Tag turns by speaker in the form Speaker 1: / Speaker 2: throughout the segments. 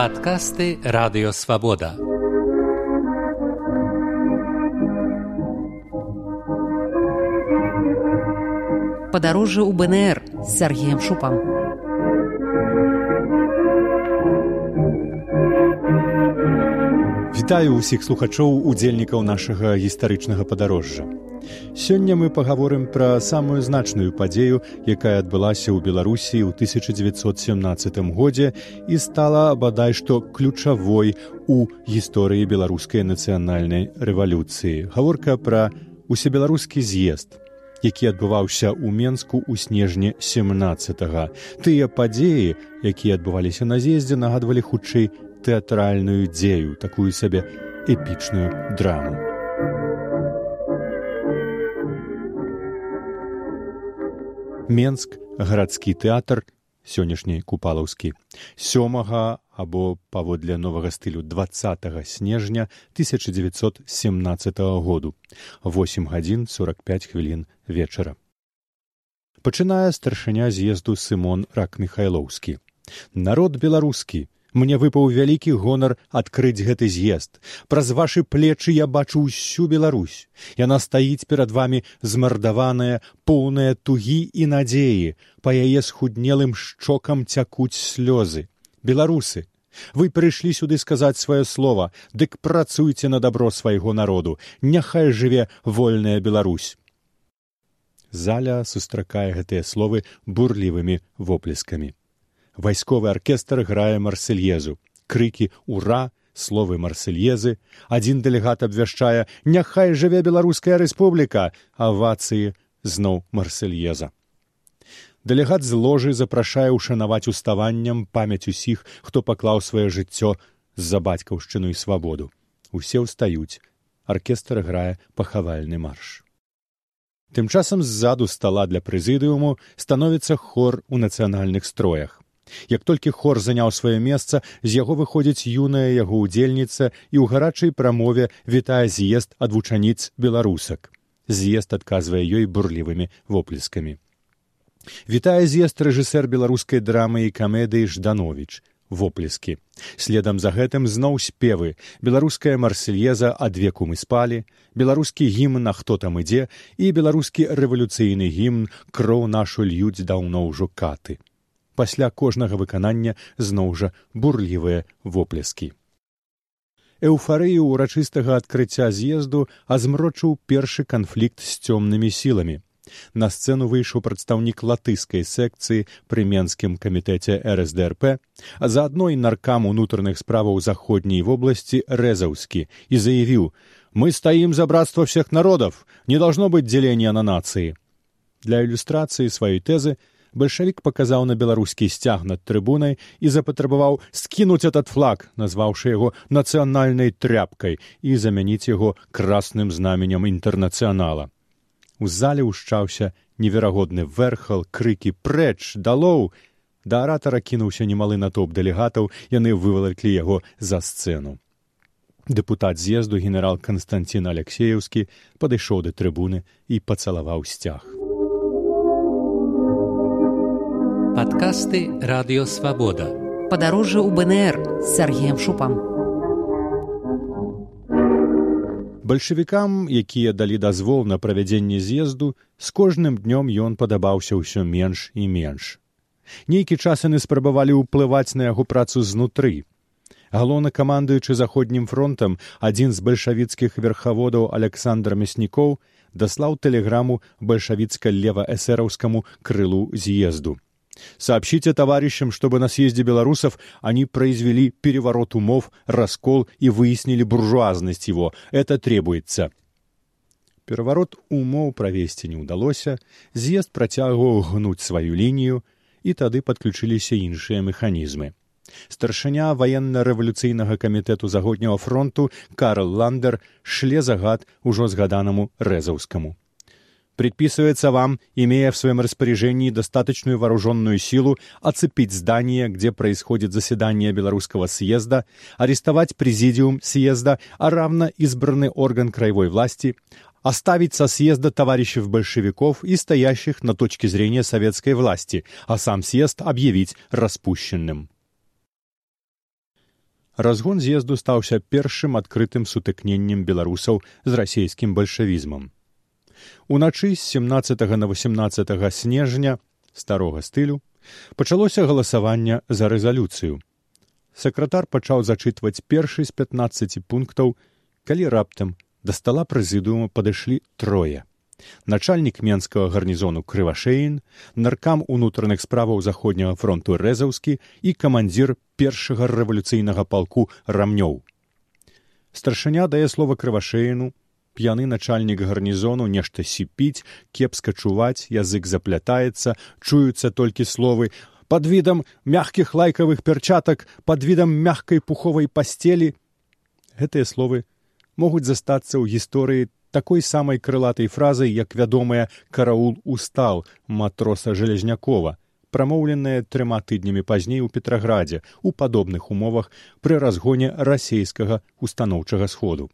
Speaker 1: Падкасты радыёвабода.
Speaker 2: Падарожжа ў БНР з Сергеем Шупам.
Speaker 3: Вітаю ўсіх слухачоў удзельнікаў нашага гістарычнага падарожжа. Сёння мы пагаворым пра самую значную падзею, якая адбылася ў Беларусі ў 1917 годзе і стала бадай што ключавой у гісторыі беларускай нацыянальнай рэвалюцыі. Гаворка пра усебеларускі з'езд, які адбываўся ў Менску ў снежні 17. -го. Тыя падзеі, якія адбываліся на з'ездзе, нагадвалі хутчэй тэатральную дзею, такую сабе эпічную драму. Менск, гарадскі тэатр, сённяшні купалаўскі, сёмага або паводле новага стылю два снежня 1917 году, 8 гадзін 45 хвілін вечара. Пачынае старшыня з'езду Сымон Ракміхайлоўскі. Народ беларускі, Мне выпаў вялікі гонар адкрыць гэты з'езд. Праз вашы плечы я бачу ўсю Беларусь. Яна стаіць перад вамі змардаваная, поўная тугі і надзеі, па яе схуднелым шчокам цякуць слёзы. Беларусы, вы прыйшлі сюды сказаць сваё слова, дык працуйце на дабро свайго народу, няхай жыве вольная Беларусь. Заля сустракае гэтыя словы бурлівымі воплескамі вайсковы аркестр грае марсельезу. Крыкі ура! словы марсельезы. Адзін дэлегат абвяшчае няхай жыве беларуская рэспубліка! Авацыі зноў марсельеза. Дэлегат з ложы запрашае ўшанаваць уставаннем памяць усіх хто паклаў сваё жыццё з-за бацькаўшчыну і свабоду. Усе ўстаюць. Аркестр грае пахавальны марш. Тым часам ззаду стала для прэзідыуму становіцца хор у нацыянальных строях Як толькі хор заняў сваё месца, з яго выходзіць юная яго ўдзельніца і ў гарачай прамове вітае з'езд ад вучаніц беларусак. З'езд адказвае ёй бурлівымі воплескамі. Вітае з'езд рэжысэр беларускай драмы і камедыі жданович воплескі. Следам за гэтым зноў спевы беларуская марсельеза ад веку мы спалі, беларускі гімн на хто там ідзе і беларускі рэвалюцыйны гімн кроў нашу льюць даўно ўжо каты пасля кожнага выканання зноў жа бурлівыя воплескі. Эўфарыю ўрачыстага адкрыцця з'езду азмрочыў першы канфлікт з цёмнымі сіламі. На сцэну выйшаў прадстаўнік латыскай секцыі пры менскім камітэце РСДРП, а заадно і наркам унутраных справаў заходняй вобласці рэзаўскі і заявіў: мы стаім за братства всех народов, не должно быть деления на нацыі. Для ілюстрацыі сваёй тэзы бальшавік паказаў на беларускі сцяг над трыбунай і запатрабаваў скінуць этот флаг, назваўшы яго нацыянальнай тряпкай і замяніць яго красным знаменем інтэрнацыянала. У зале ўшчаўся неверагодны верхал крыкі прэч далоў. Да аратара кінуўся немалы натоп дэлегатаў яны вывалаклі яго за сцэну. Дэпутат з'езду генерал канстанцін алексееўскі падышоў да трыбуны і пацалаваў сцяг
Speaker 1: Падкасты радыёвабода.
Speaker 2: Падарожжа ў БНР з Сергеем Шупам.
Speaker 3: Бальшавікам, якія далі дазвол на правядзенне з'езду, з кожным днём ён падабаўся ўсё менш і менш. Нейкі час яны спрабавалі ўплываць на яго працу знутры. Галоўна камандуючы заходнім фронтам адзін з бальшавіцкіх верхаводаў Александр Мяснікоў даслаў тэлеграму бальшавіцка-лева-эсэраўскаму крылу з'езду. Сообщите товарищам, чтобы на съезде белорусов они произвели переворот умов, раскол и выяснили буржуазность его. Это требуется. Пераворот умоў правесці не ўдалося, з'езд працягваў гнуць сваю лінію, і тады падключыліся іншыя механізмы. Старшыня ваенна-рэвалюцыйнага камітэту заходняга фронту Карл Ландер шле загад ужо згаданаму рэзаўскаму предписывается вам, имея в своем распоряжении достаточную вооруженную силу, оцепить здание, где происходит заседание Белорусского съезда, арестовать президиум съезда, а равно избранный орган краевой власти, оставить со съезда товарищев большевиков и стоящих на точке зрения советской власти, а сам съезд объявить распущенным. разгон з'езду стаўся першым адкрытым сутыкненнем беларусаў з расійскім бальшавізмам. Уначы з 17 на 18 снежня старога стылю пачалося галасаванне за рэзалюцыю. Сакратар пачаў зачытваць першы з 15 пунктаў, калі раптам да стала прэзідыума падышлі трое. Начальнік менскага гарнізону крывашеін, наркам унутраных справаў заходняга фронту рэзаўскі і камандзір першага рэвалюцыйнага палку рамнёў. Старшыня дае слова крывашеіну, п'яны начальнік гарнізону нешта сіпіць, кепска чуваць, язык заплятаецца, чуюцца толькі словы под видом мягкіх лайкавых перчатак, под видом мягкай пуховай пасцелі. Гэтыя словы могуць застацца ў гісторыі такой самай крылатай фразай, як вядомая караул устал матроса жалезнякова, прамоўленая трыма тыднямі пазней у петраградзе у падобных умовах пры разгоне расейскага устаноўчага сходу.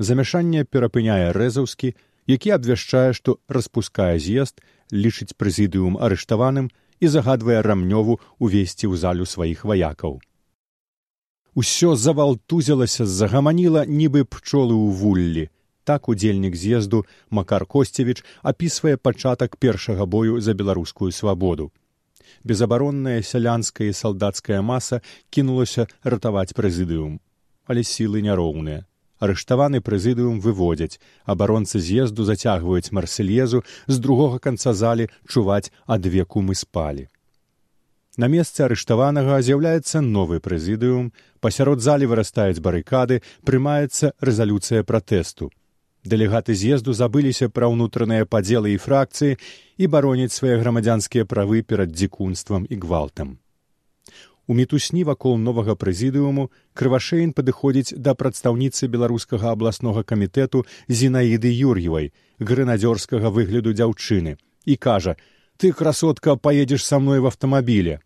Speaker 3: Замяшанне перапыняе рэзаўскі, які абвяшчае, што распускае з'езд, лічыць прэзідыум арыштаваным і загадвае рамнёву увесці ў залю сваіх ваякаў. Усё завалтузілася, загаманіла нібы пчолы ў вуллі. Так удзельнік з'езду Макар Косцевіч апісвае пачатак першага бою за беларускую свабоду. Безабаронная сялянская і салдацкая маса кінулася ратаваць прэзідыум, але сілы няроўныя. Арыштаваны прэзідыум выводзяць, абаронцы з'езду зацягваюць марсельезу з другога канца залі чуваць адвеку мы спалі. На месцы арыштаванага з'яўляецца новы прэзідыум, пасярод залі вырастаюць барыкады, прымаецца рэзалюцыя пратэсту. Дэлегаты з'езду забыліся пра ўнутраныя падзелы і фракцыі і бароняць свае грамадзянскія правы перад дзікунствам і гвалтам. У мітусні вакол новага прэзідыуму крывашэін падыходзіць да прадстаўніцы беларускага абласнога камітэту зінаіды юр'евай, грэнадзёрскага выгляду дзяўчыны і кажа: ты красотка поедешь со мной в автомобиле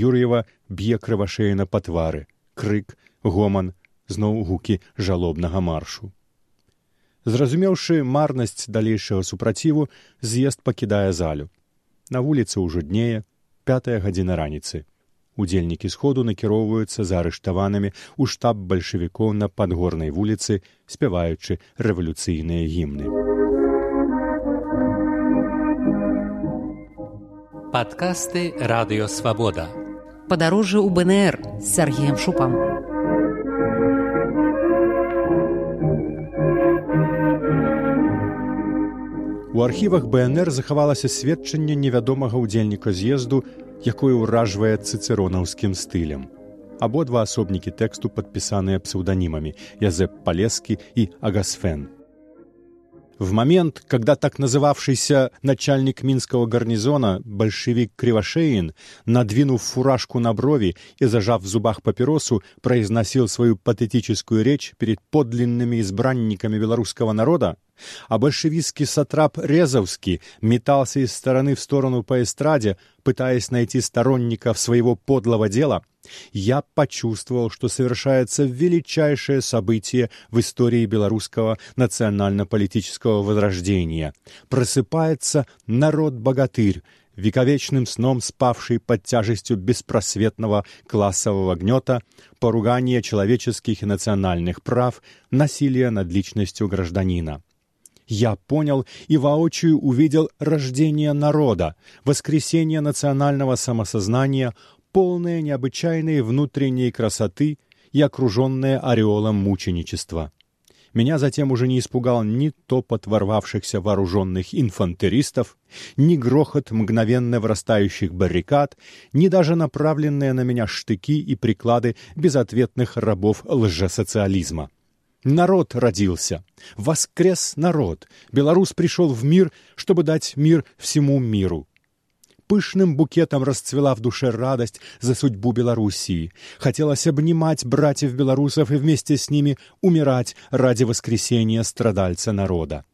Speaker 3: юр'ева б'е крывашея на па твары. Крык гоман зноў гукі жалобнага маршу. Зразумеўшы марнасць далейшага супраціву з'езд пакідае залю. На вуліцы ўжо днее пятая гадзіна раніцы удзельнікі сходу накіроўваюцца за арыштаванымі ў штаб бальшавікоў на падгорнай вуліцы спяваючы рэвалюцыйныя гімны
Speaker 1: Падкасты радыёвабода.
Speaker 2: Падарожжа ў БНР з Сергеем Шупам.
Speaker 3: У архівах БНР захавалася сведчанне невядомага ўдзельніка з'езду, якое ўражвае цыцэронаўскім стылем. Абодва асобнікі тэксту падпісаныя псеўданімамі Язэп Палескі і Агасфен. В момент, когда так называвшийся начальник Минского гарнизона, большевик Кривошеин, надвинув фуражку на брови и зажав в зубах папиросу, произносил свою патетическую речь перед подлинными избранниками белорусского народа, а большевистский сатрап Резовский метался из стороны в сторону по эстраде, пытаясь найти сторонников своего подлого дела, я почувствовал, что совершается величайшее событие в истории белорусского национально-политического возрождения. Просыпается народ-богатырь, вековечным сном спавший под тяжестью беспросветного классового гнета, поругания человеческих и национальных прав, насилия над личностью гражданина я понял и воочию увидел рождение народа, воскресение национального самосознания, полное необычайной внутренней красоты и окруженное ореолом мученичества. Меня затем уже не испугал ни топот ворвавшихся вооруженных инфантеристов, ни грохот мгновенно врастающих баррикад, ни даже направленные на меня штыки и приклады безответных рабов лжесоциализма. Народ родился, воскрес народ. Белорус пришел в мир, чтобы дать мир всему миру. Пышным букетом расцвела в душе радость за судьбу Белоруссии. Хотелось обнимать братьев-белорусов и вместе с ними умирать ради воскресения страдальца народа.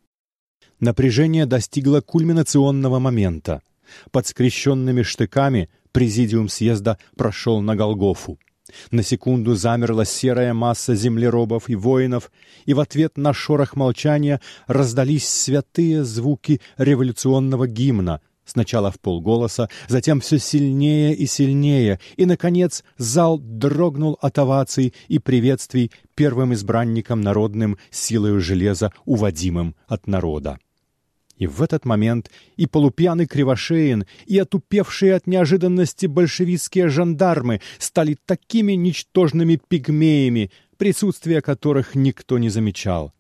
Speaker 3: Напряжение достигло кульминационного момента. Под скрещенными штыками президиум съезда прошел на Голгофу. На секунду замерла серая масса землеробов и воинов, и в ответ на шорох молчания раздались святые звуки революционного гимна, Сначала в полголоса, затем все сильнее и сильнее, и, наконец, зал дрогнул от оваций и приветствий первым избранником народным силою железа, уводимым от народа. И в этот момент и полупьяный Кривошеин, и отупевшие от неожиданности большевистские жандармы стали такими ничтожными пигмеями, присутствие которых никто не замечал.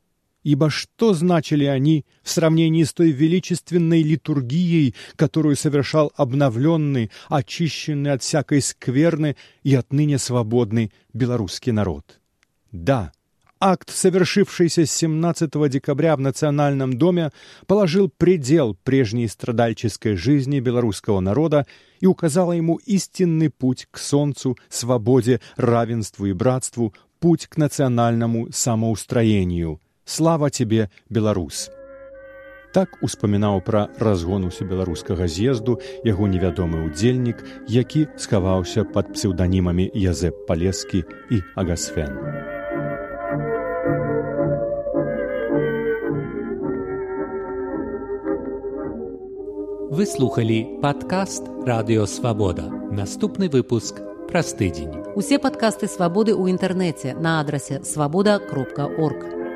Speaker 3: Ибо что значили они в сравнении с той величественной литургией, которую совершал обновленный, очищенный от всякой скверны и отныне свободный белорусский народ? Да, акт, совершившийся 17 декабря в Национальном доме, положил предел прежней страдальческой жизни белорусского народа и указал ему истинный путь к солнцу, свободе, равенству и братству, путь к национальному самоустроению. Слава тебе, Беларус! Так успамінаў пра разгон усебеларускага з'езду яго невядомы ўдзельнік, які схаваўся пад псеўданімамі Язэп Палескі і Агасфен.
Speaker 1: Вы слухали падкаст радыёвабода. Наступны выпуск праз тыдзень.
Speaker 2: Усе падкасты свабоды ў інтэрнэце на адрасе свабода кропка орг.